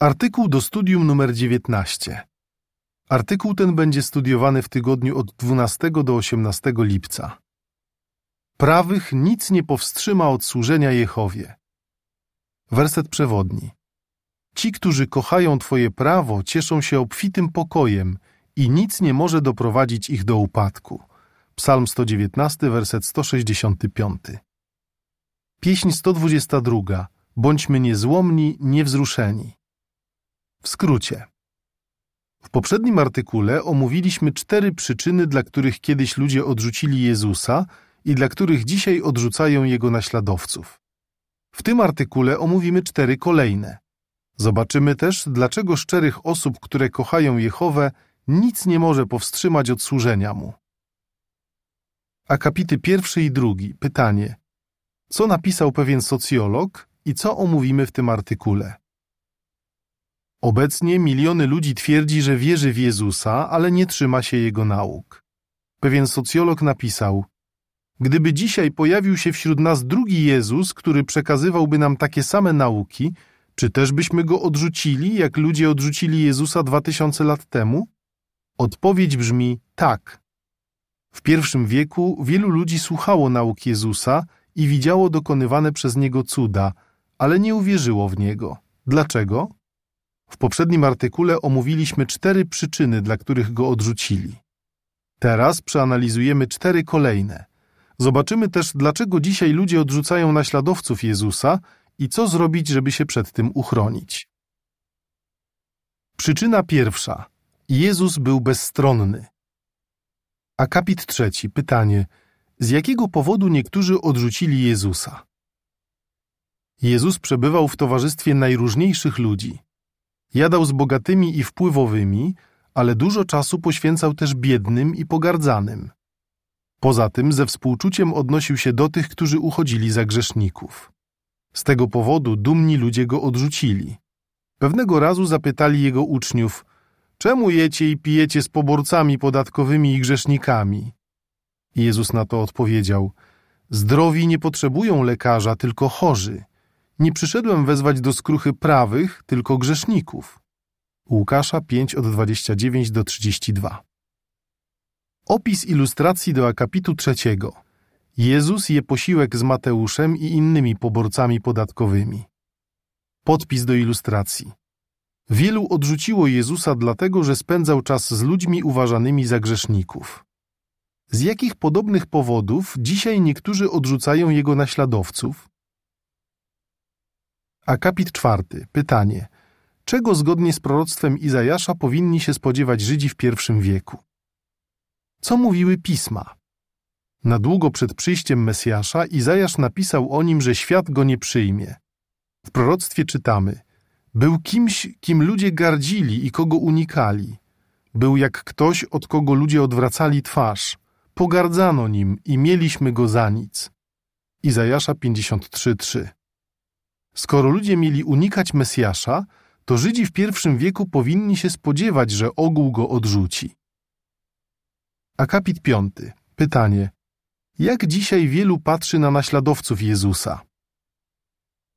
Artykuł do studium numer 19. Artykuł ten będzie studiowany w tygodniu od 12 do 18 lipca. Prawych nic nie powstrzyma od służenia Jehowie. Werset przewodni. Ci, którzy kochają Twoje prawo, cieszą się obfitym pokojem i nic nie może doprowadzić ich do upadku. Psalm 119, werset 165. Pieśń 122. Bądźmy niezłomni, niewzruszeni. W skrócie. W poprzednim artykule omówiliśmy cztery przyczyny, dla których kiedyś ludzie odrzucili Jezusa i dla których dzisiaj odrzucają Jego naśladowców. W tym artykule omówimy cztery kolejne. Zobaczymy też, dlaczego szczerych osób, które kochają Jehowę, nic nie może powstrzymać od służenia Mu. Akapity pierwszy i drugi. Pytanie. Co napisał pewien socjolog i co omówimy w tym artykule? Obecnie miliony ludzi twierdzi, że wierzy w Jezusa, ale nie trzyma się Jego nauk. Pewien socjolog napisał: Gdyby dzisiaj pojawił się wśród nas drugi Jezus, który przekazywałby nam takie same nauki, czy też byśmy go odrzucili, jak ludzie odrzucili Jezusa dwa tysiące lat temu? Odpowiedź brzmi tak. W pierwszym wieku wielu ludzi słuchało nauk Jezusa i widziało dokonywane przez niego cuda, ale nie uwierzyło w niego. Dlaczego? W poprzednim artykule omówiliśmy cztery przyczyny, dla których go odrzucili. Teraz przeanalizujemy cztery kolejne. Zobaczymy też, dlaczego dzisiaj ludzie odrzucają naśladowców Jezusa i co zrobić, żeby się przed tym uchronić. Przyczyna pierwsza. Jezus był bezstronny. Akapit trzeci. Pytanie. Z jakiego powodu niektórzy odrzucili Jezusa? Jezus przebywał w towarzystwie najróżniejszych ludzi. Jadał z bogatymi i wpływowymi, ale dużo czasu poświęcał też biednym i pogardzanym. Poza tym ze współczuciem odnosił się do tych, którzy uchodzili za grzeszników. Z tego powodu dumni ludzie go odrzucili. Pewnego razu zapytali jego uczniów: Czemu jecie i pijecie z poborcami podatkowymi i grzesznikami? Jezus na to odpowiedział: Zdrowi nie potrzebują lekarza, tylko chorzy. Nie przyszedłem wezwać do skruchy prawych, tylko grzeszników. Łukasza 5 od 29 do 32. Opis ilustracji do akapitu trzeciego. Jezus je posiłek z Mateuszem i innymi poborcami podatkowymi. Podpis do ilustracji. Wielu odrzuciło Jezusa dlatego, że spędzał czas z ludźmi uważanymi za grzeszników. Z jakich podobnych powodów dzisiaj niektórzy odrzucają jego naśladowców? Akapit czwarty. Pytanie. Czego zgodnie z proroctwem Izajasza powinni się spodziewać Żydzi w pierwszym wieku? Co mówiły pisma? Na długo przed przyjściem Mesjasza Izajasz napisał o nim, że świat go nie przyjmie. W proroctwie czytamy: Był kimś, kim ludzie gardzili i kogo unikali. Był jak ktoś, od kogo ludzie odwracali twarz. Pogardzano nim i mieliśmy go za nic. Izajasza 53:3 Skoro ludzie mieli unikać Mesjasza, to Żydzi w pierwszym wieku powinni się spodziewać, że ogół go odrzuci. Akapit piąty. Pytanie. Jak dzisiaj wielu patrzy na naśladowców Jezusa?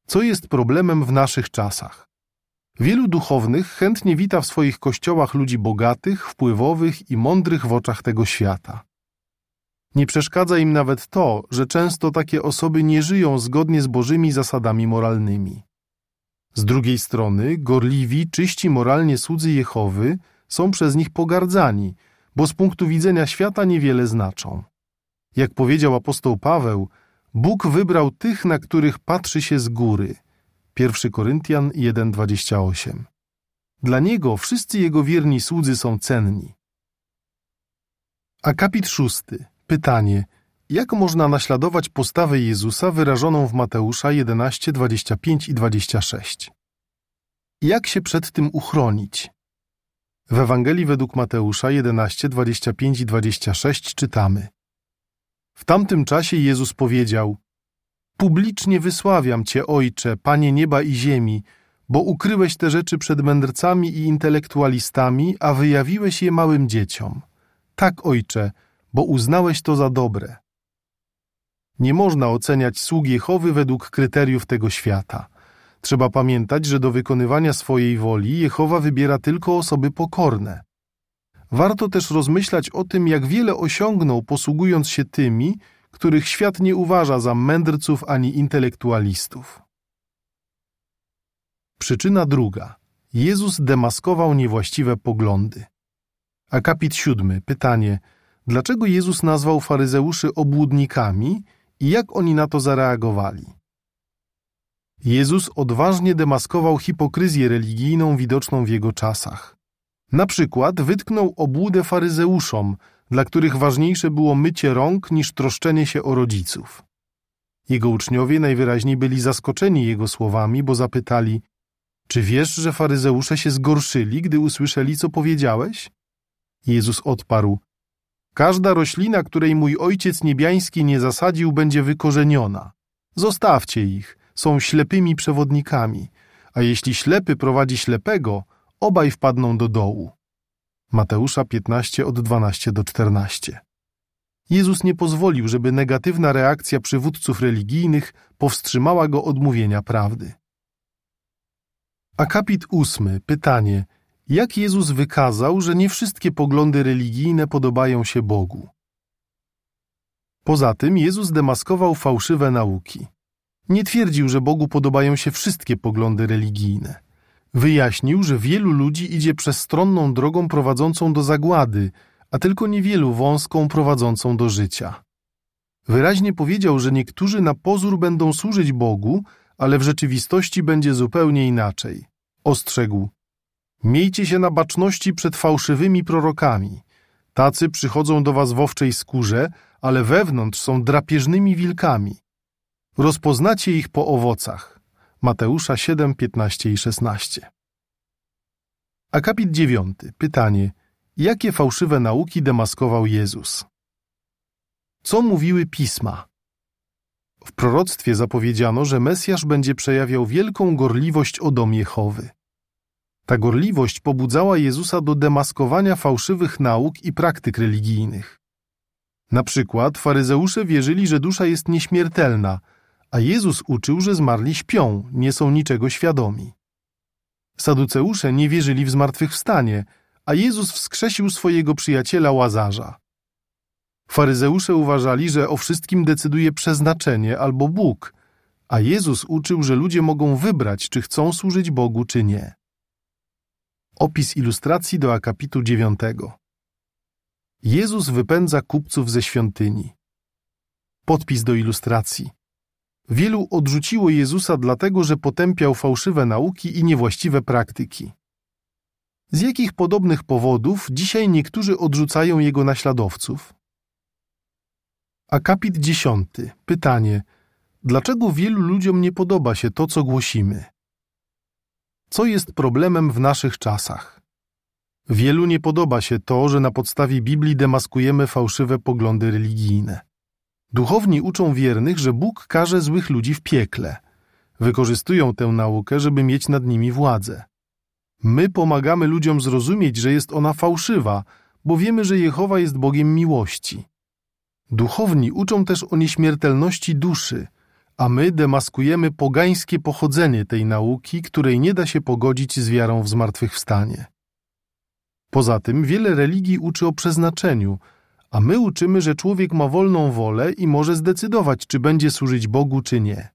Co jest problemem w naszych czasach? Wielu duchownych chętnie wita w swoich kościołach ludzi bogatych, wpływowych i mądrych w oczach tego świata. Nie przeszkadza im nawet to, że często takie osoby nie żyją zgodnie z bożymi zasadami moralnymi. Z drugiej strony, gorliwi, czyści moralnie słudzy Jehowy są przez nich pogardzani, bo z punktu widzenia świata niewiele znaczą. Jak powiedział apostoł Paweł, Bóg wybrał tych, na których patrzy się z góry. 1 Koryntian 1:28. Dla niego wszyscy jego wierni słudzy są cenni. Akapit szósty. Pytanie: jak można naśladować postawę Jezusa wyrażoną w Mateusza 11, 25 i 26? Jak się przed tym uchronić? W Ewangelii według Mateusza 11, 25 i 26 czytamy: W tamtym czasie Jezus powiedział: Publicznie wysławiam Cię, Ojcze, Panie nieba i ziemi, bo ukryłeś te rzeczy przed mędrcami i intelektualistami, a wyjawiłeś je małym dzieciom. Tak, Ojcze, bo uznałeś to za dobre. Nie można oceniać sług Jehowy według kryteriów tego świata. Trzeba pamiętać, że do wykonywania swojej woli Jehowa wybiera tylko osoby pokorne. Warto też rozmyślać o tym, jak wiele osiągnął, posługując się tymi, których świat nie uważa za mędrców ani intelektualistów. Przyczyna druga. Jezus demaskował niewłaściwe poglądy. Akapit siódmy. Pytanie. Dlaczego Jezus nazwał faryzeuszy obłudnikami i jak oni na to zareagowali? Jezus odważnie demaskował hipokryzję religijną widoczną w jego czasach. Na przykład wytknął obłudę faryzeuszom, dla których ważniejsze było mycie rąk niż troszczenie się o rodziców. Jego uczniowie najwyraźniej byli zaskoczeni jego słowami, bo zapytali: Czy wiesz, że faryzeusze się zgorszyli, gdy usłyszeli, co powiedziałeś? Jezus odparł: Każda roślina, której mój ojciec niebiański nie zasadził, będzie wykorzeniona. Zostawcie ich, są ślepymi przewodnikami, a jeśli ślepy prowadzi ślepego, obaj wpadną do dołu. Mateusza 15 od 12 do 14. Jezus nie pozwolił, żeby negatywna reakcja przywódców religijnych powstrzymała go od mówienia prawdy. Akapit ósmy. Pytanie. Jak Jezus wykazał, że nie wszystkie poglądy religijne podobają się Bogu? Poza tym Jezus demaskował fałszywe nauki. Nie twierdził, że Bogu podobają się wszystkie poglądy religijne. Wyjaśnił, że wielu ludzi idzie przestronną drogą prowadzącą do zagłady, a tylko niewielu wąską prowadzącą do życia. Wyraźnie powiedział, że niektórzy na pozór będą służyć Bogu, ale w rzeczywistości będzie zupełnie inaczej. Ostrzegł: Miejcie się na baczności przed fałszywymi prorokami. Tacy przychodzą do was w owczej skórze, ale wewnątrz są drapieżnymi wilkami. Rozpoznacie ich po owocach. Mateusza 7, 15 i 16. Akapit 9. Pytanie. Jakie fałszywe nauki demaskował Jezus? Co mówiły pisma? W proroctwie zapowiedziano, że Mesjasz będzie przejawiał wielką gorliwość o dom Jehowy. Ta gorliwość pobudzała Jezusa do demaskowania fałszywych nauk i praktyk religijnych. Na przykład faryzeusze wierzyli, że dusza jest nieśmiertelna, a Jezus uczył, że zmarli śpią, nie są niczego świadomi. Saduceusze nie wierzyli w zmartwychwstanie, a Jezus wskrzesił swojego przyjaciela Łazarza. Faryzeusze uważali, że o wszystkim decyduje przeznaczenie albo Bóg, a Jezus uczył, że ludzie mogą wybrać, czy chcą służyć Bogu, czy nie. Opis ilustracji do akapitu dziewiątego. Jezus wypędza kupców ze świątyni. Podpis do ilustracji. Wielu odrzuciło Jezusa dlatego, że potępiał fałszywe nauki i niewłaściwe praktyki. Z jakich podobnych powodów dzisiaj niektórzy odrzucają Jego naśladowców? Akapit dziesiąty. Pytanie. Dlaczego wielu ludziom nie podoba się to, co głosimy? Co jest problemem w naszych czasach? Wielu nie podoba się to, że na podstawie Biblii demaskujemy fałszywe poglądy religijne. Duchowni uczą wiernych, że Bóg karze złych ludzi w piekle. Wykorzystują tę naukę, żeby mieć nad nimi władzę. My pomagamy ludziom zrozumieć, że jest ona fałszywa, bo wiemy, że Jehowa jest Bogiem miłości. Duchowni uczą też o nieśmiertelności duszy, a my demaskujemy pogańskie pochodzenie tej nauki, której nie da się pogodzić z wiarą w zmartwychwstanie. Poza tym wiele religii uczy o przeznaczeniu, a my uczymy, że człowiek ma wolną wolę i może zdecydować, czy będzie służyć Bogu, czy nie.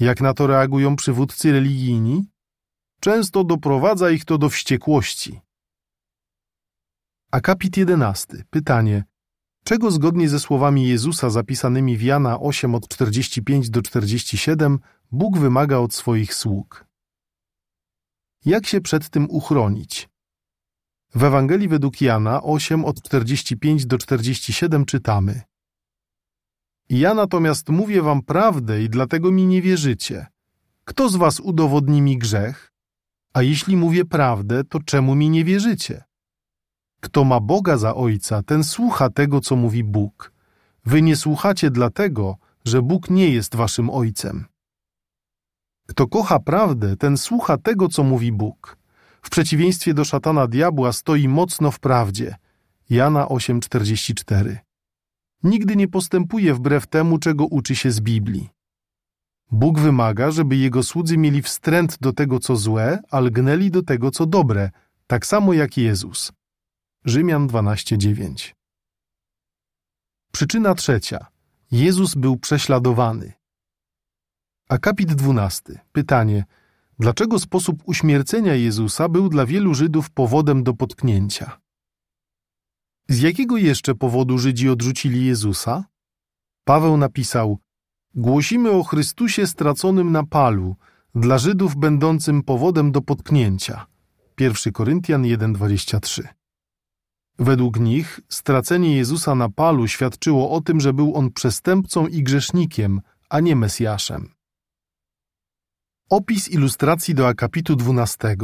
Jak na to reagują przywódcy religijni? Często doprowadza ich to do wściekłości. Akapit 11. Pytanie. Czego zgodnie ze słowami Jezusa zapisanymi w Jana 8 od 45 do 47 Bóg wymaga od swoich sług? Jak się przed tym uchronić? W Ewangelii według Jana 8 od 45 do 47 czytamy Ja natomiast mówię wam prawdę i dlatego mi nie wierzycie. Kto z was udowodni mi grzech? A jeśli mówię prawdę, to czemu mi nie wierzycie? Kto ma Boga za Ojca, ten słucha tego, co mówi Bóg. Wy nie słuchacie dlatego, że Bóg nie jest waszym Ojcem. Kto kocha prawdę, ten słucha tego, co mówi Bóg. W przeciwieństwie do szatana diabła stoi mocno w prawdzie. Jana 8:44. Nigdy nie postępuje wbrew temu, czego uczy się z Biblii. Bóg wymaga, żeby jego słudzy mieli wstręt do tego, co złe, a lgnęli do tego, co dobre, tak samo jak Jezus. Rzymian 12:9. Przyczyna trzecia. Jezus był prześladowany. Akapit 12. Pytanie: Dlaczego sposób uśmiercenia Jezusa był dla wielu Żydów powodem do potknięcia? Z jakiego jeszcze powodu Żydzi odrzucili Jezusa? Paweł napisał: Głosimy o Chrystusie straconym na palu, dla Żydów będącym powodem do potknięcia. 1 Koryntian 1:23. Według nich stracenie Jezusa na palu świadczyło o tym, że był on przestępcą i grzesznikiem, a nie Mesjaszem. Opis ilustracji do akapitu 12.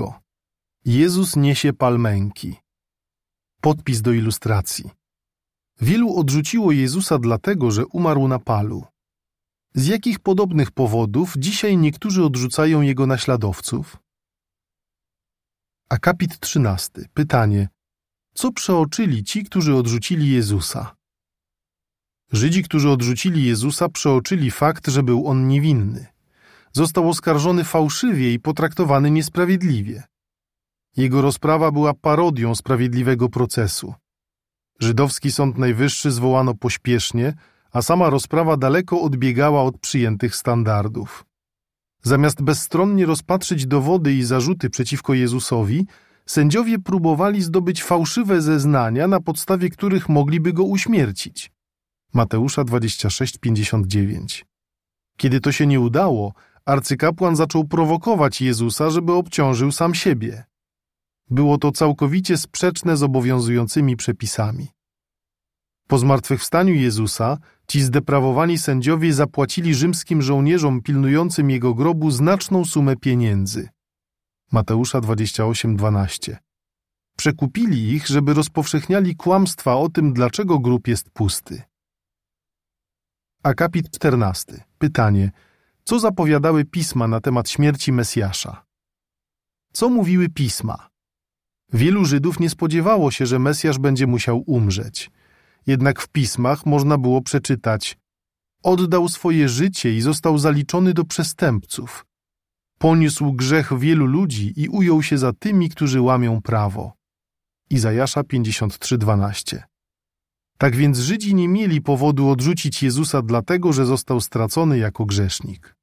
Jezus niesie palmęki. Podpis do ilustracji. Wielu odrzuciło Jezusa dlatego, że umarł na palu. Z jakich podobnych powodów dzisiaj niektórzy odrzucają jego naśladowców? Akapit 13. Pytanie: Co przeoczyli ci, którzy odrzucili Jezusa? Żydzi, którzy odrzucili Jezusa, przeoczyli fakt, że był on niewinny. Został oskarżony fałszywie i potraktowany niesprawiedliwie. Jego rozprawa była parodią sprawiedliwego procesu. Żydowski Sąd Najwyższy zwołano pośpiesznie, a sama rozprawa daleko odbiegała od przyjętych standardów. Zamiast bezstronnie rozpatrzyć dowody i zarzuty przeciwko Jezusowi, sędziowie próbowali zdobyć fałszywe zeznania, na podstawie których mogliby go uśmiercić. Mateusza 26:59. Kiedy to się nie udało, arcykapłan zaczął prowokować Jezusa, żeby obciążył sam siebie. Było to całkowicie sprzeczne z obowiązującymi przepisami. Po zmartwychwstaniu Jezusa ci zdeprawowani sędziowie zapłacili rzymskim żołnierzom pilnującym jego grobu znaczną sumę pieniędzy. Mateusza 28:12. Przekupili ich, żeby rozpowszechniali kłamstwa o tym, dlaczego grób jest pusty. Akapit 14. Pytanie: co zapowiadały pisma na temat śmierci Mesjasza? Co mówiły pisma? Wielu Żydów nie spodziewało się, że Mesjasz będzie musiał umrzeć. Jednak w pismach można było przeczytać: Oddał swoje życie i został zaliczony do przestępców. Poniósł grzech wielu ludzi i ujął się za tymi, którzy łamią prawo. Izajasza 53:12. Tak więc Żydzi nie mieli powodu odrzucić Jezusa dlatego, że został stracony jako grzesznik.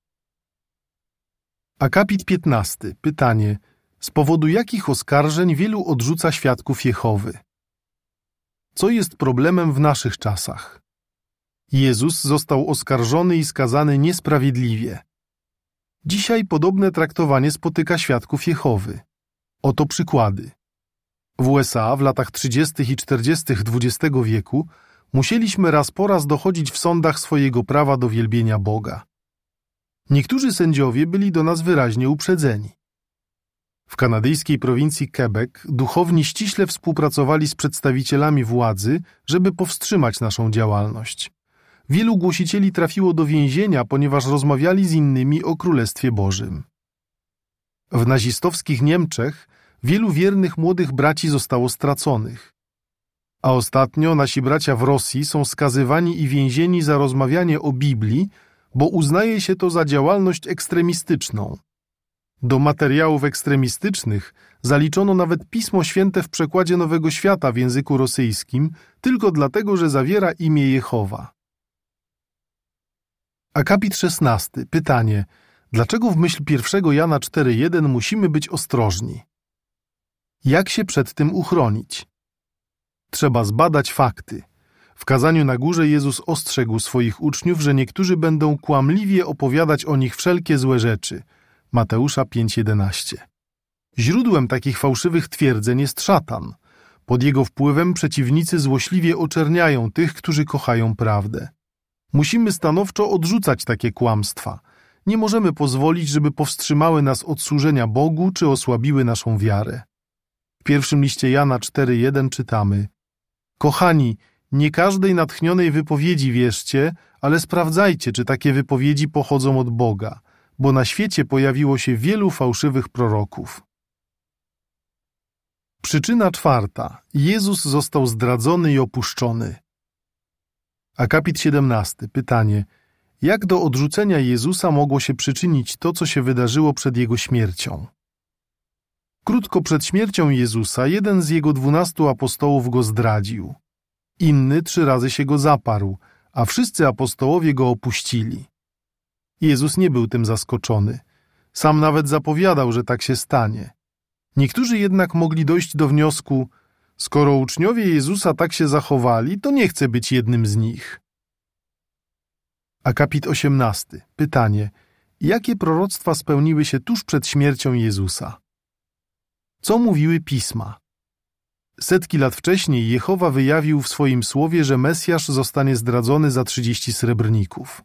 Akapit 15. Pytanie: z powodu jakich oskarżeń wielu odrzuca świadków Jehowy? Co jest problemem w naszych czasach? Jezus został oskarżony i skazany niesprawiedliwie. Dzisiaj podobne traktowanie spotyka świadków Jehowy. Oto przykłady. W USA w latach 30. i 40. XX wieku musieliśmy raz po raz dochodzić w sądach swojego prawa do wielbienia Boga. Niektórzy sędziowie byli do nas wyraźnie uprzedzeni. W kanadyjskiej prowincji Quebec duchowni ściśle współpracowali z przedstawicielami władzy, żeby powstrzymać naszą działalność. Wielu głosicieli trafiło do więzienia, ponieważ rozmawiali z innymi o Królestwie Bożym. W nazistowskich Niemczech wielu wiernych młodych braci zostało straconych. A ostatnio nasi bracia w Rosji są skazywani i więzieni za rozmawianie o Biblii, bo uznaje się to za działalność ekstremistyczną. Do materiałów ekstremistycznych zaliczono nawet Pismo Święte w przekładzie Nowego Świata w języku rosyjskim, tylko dlatego, że zawiera imię Jehowa. Akapit 16. Pytanie. Dlaczego w myśl 1 Jana 4.1 musimy być ostrożni? Jak się przed tym uchronić? Trzeba zbadać fakty. W kazaniu na górze Jezus ostrzegł swoich uczniów, że niektórzy będą kłamliwie opowiadać o nich wszelkie złe rzeczy. Mateusza 5:11. Źródłem takich fałszywych twierdzeń jest szatan. Pod jego wpływem przeciwnicy złośliwie oczerniają tych, którzy kochają prawdę. Musimy stanowczo odrzucać takie kłamstwa. Nie możemy pozwolić, żeby powstrzymały nas od służenia Bogu czy osłabiły naszą wiarę. W pierwszym liście Jana 4:1 czytamy: Kochani, nie każdej natchnionej wypowiedzi wierzcie, ale sprawdzajcie, czy takie wypowiedzi pochodzą od Boga, bo na świecie pojawiło się wielu fałszywych proroków. Przyczyna czwarta. Jezus został zdradzony i opuszczony. Akapit 17. Pytanie. Jak do odrzucenia Jezusa mogło się przyczynić to, co się wydarzyło przed Jego śmiercią? Krótko przed śmiercią Jezusa jeden z Jego dwunastu apostołów go zdradził. Inny trzy razy się go zaparł, a wszyscy apostołowie go opuścili. Jezus nie był tym zaskoczony. Sam nawet zapowiadał, że tak się stanie. Niektórzy jednak mogli dojść do wniosku, skoro uczniowie Jezusa tak się zachowali, to nie chce być jednym z nich. Akapit 18. Pytanie. Jakie proroctwa spełniły się tuż przed śmiercią Jezusa? Co mówiły pisma? Setki lat wcześniej Jehowa wyjawił w swoim słowie, że Mesjasz zostanie zdradzony za trzydzieści srebrników.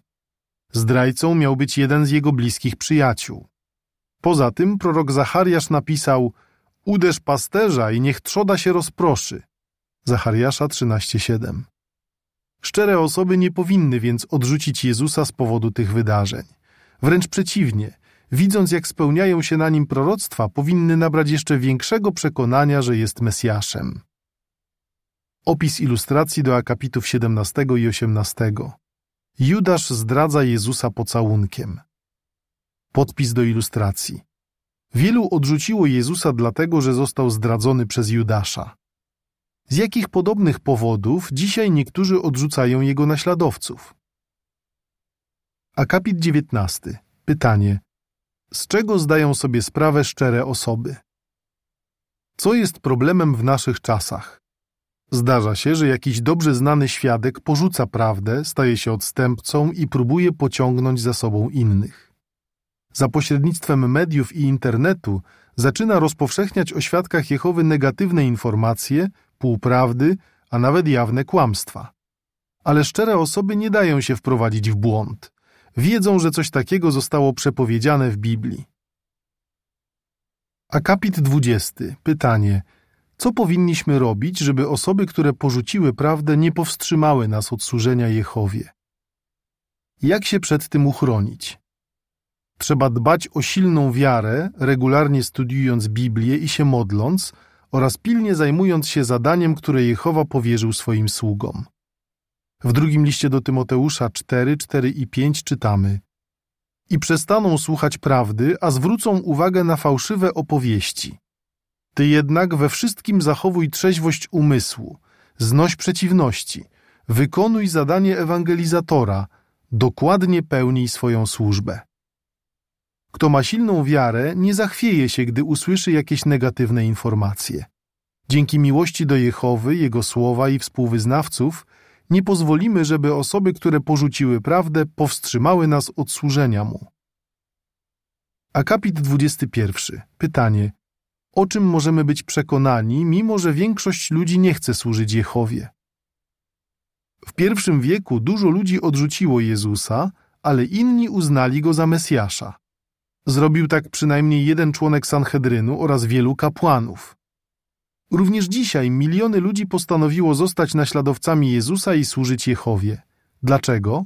Zdrajcą miał być jeden z jego bliskich przyjaciół. Poza tym prorok Zachariasz napisał Uderz pasterza i niech trzoda się rozproszy. Zachariasza 13:7. Szczere osoby nie powinny więc odrzucić Jezusa z powodu tych wydarzeń. Wręcz przeciwnie, widząc jak spełniają się na nim proroctwa, powinny nabrać jeszcze większego przekonania, że jest Mesjaszem. Opis ilustracji do akapitów 17 i 18. Judasz zdradza Jezusa pocałunkiem. Podpis do ilustracji. Wielu odrzuciło Jezusa dlatego, że został zdradzony przez Judasza. Z jakich podobnych powodów dzisiaj niektórzy odrzucają jego naśladowców? Akapit 19. Pytanie: z czego zdają sobie sprawę szczere osoby? Co jest problemem w naszych czasach? Zdarza się, że jakiś dobrze znany świadek porzuca prawdę, staje się odstępcą i próbuje pociągnąć za sobą innych. Za pośrednictwem mediów i internetu zaczyna rozpowszechniać o świadkach Jehowy negatywne informacje, półprawdy, a nawet jawne kłamstwa. Ale szczere osoby nie dają się wprowadzić w błąd wiedzą, że coś takiego zostało przepowiedziane w Biblii. Akapit 20. Pytanie. Co powinniśmy robić, żeby osoby, które porzuciły prawdę, nie powstrzymały nas od służenia Jehowie? Jak się przed tym uchronić? Trzeba dbać o silną wiarę, regularnie studiując Biblię i się modląc, oraz pilnie zajmując się zadaniem, które Jehowa powierzył swoim sługom. W drugim liście do Tymoteusza 4, 4 i 5 czytamy I przestaną słuchać prawdy, a zwrócą uwagę na fałszywe opowieści. Ty jednak we wszystkim zachowuj trzeźwość umysłu, znoś przeciwności, wykonuj zadanie ewangelizatora, dokładnie pełnij swoją służbę. Kto ma silną wiarę, nie zachwieje się, gdy usłyszy jakieś negatywne informacje. Dzięki miłości do Jehowy, Jego słowa i współwyznawców, nie pozwolimy, żeby osoby, które porzuciły prawdę, powstrzymały nas od służenia Mu. Akapit 21. Pytanie. O czym możemy być przekonani, mimo że większość ludzi nie chce służyć Jehowie? W pierwszym wieku dużo ludzi odrzuciło Jezusa, ale inni uznali go za Mesjasza. Zrobił tak przynajmniej jeden członek Sanhedrynu oraz wielu kapłanów. Również dzisiaj miliony ludzi postanowiło zostać naśladowcami Jezusa i służyć Jehowie. Dlaczego?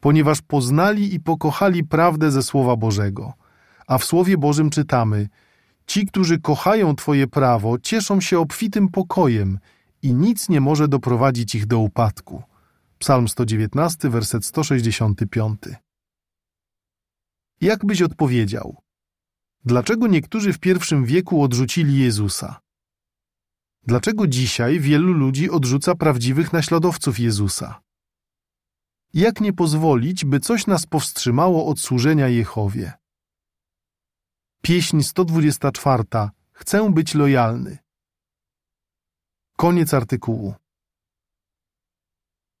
Ponieważ poznali i pokochali prawdę ze Słowa Bożego. A w Słowie Bożym czytamy: Ci, którzy kochają Twoje prawo, cieszą się obfitym pokojem i nic nie może doprowadzić ich do upadku. Psalm 119, werset 165. Jak byś odpowiedział? Dlaczego niektórzy w pierwszym wieku odrzucili Jezusa? Dlaczego dzisiaj wielu ludzi odrzuca prawdziwych naśladowców Jezusa? Jak nie pozwolić, by coś nas powstrzymało od służenia Jehowie? Pieśń 124. Chcę być lojalny. Koniec artykułu.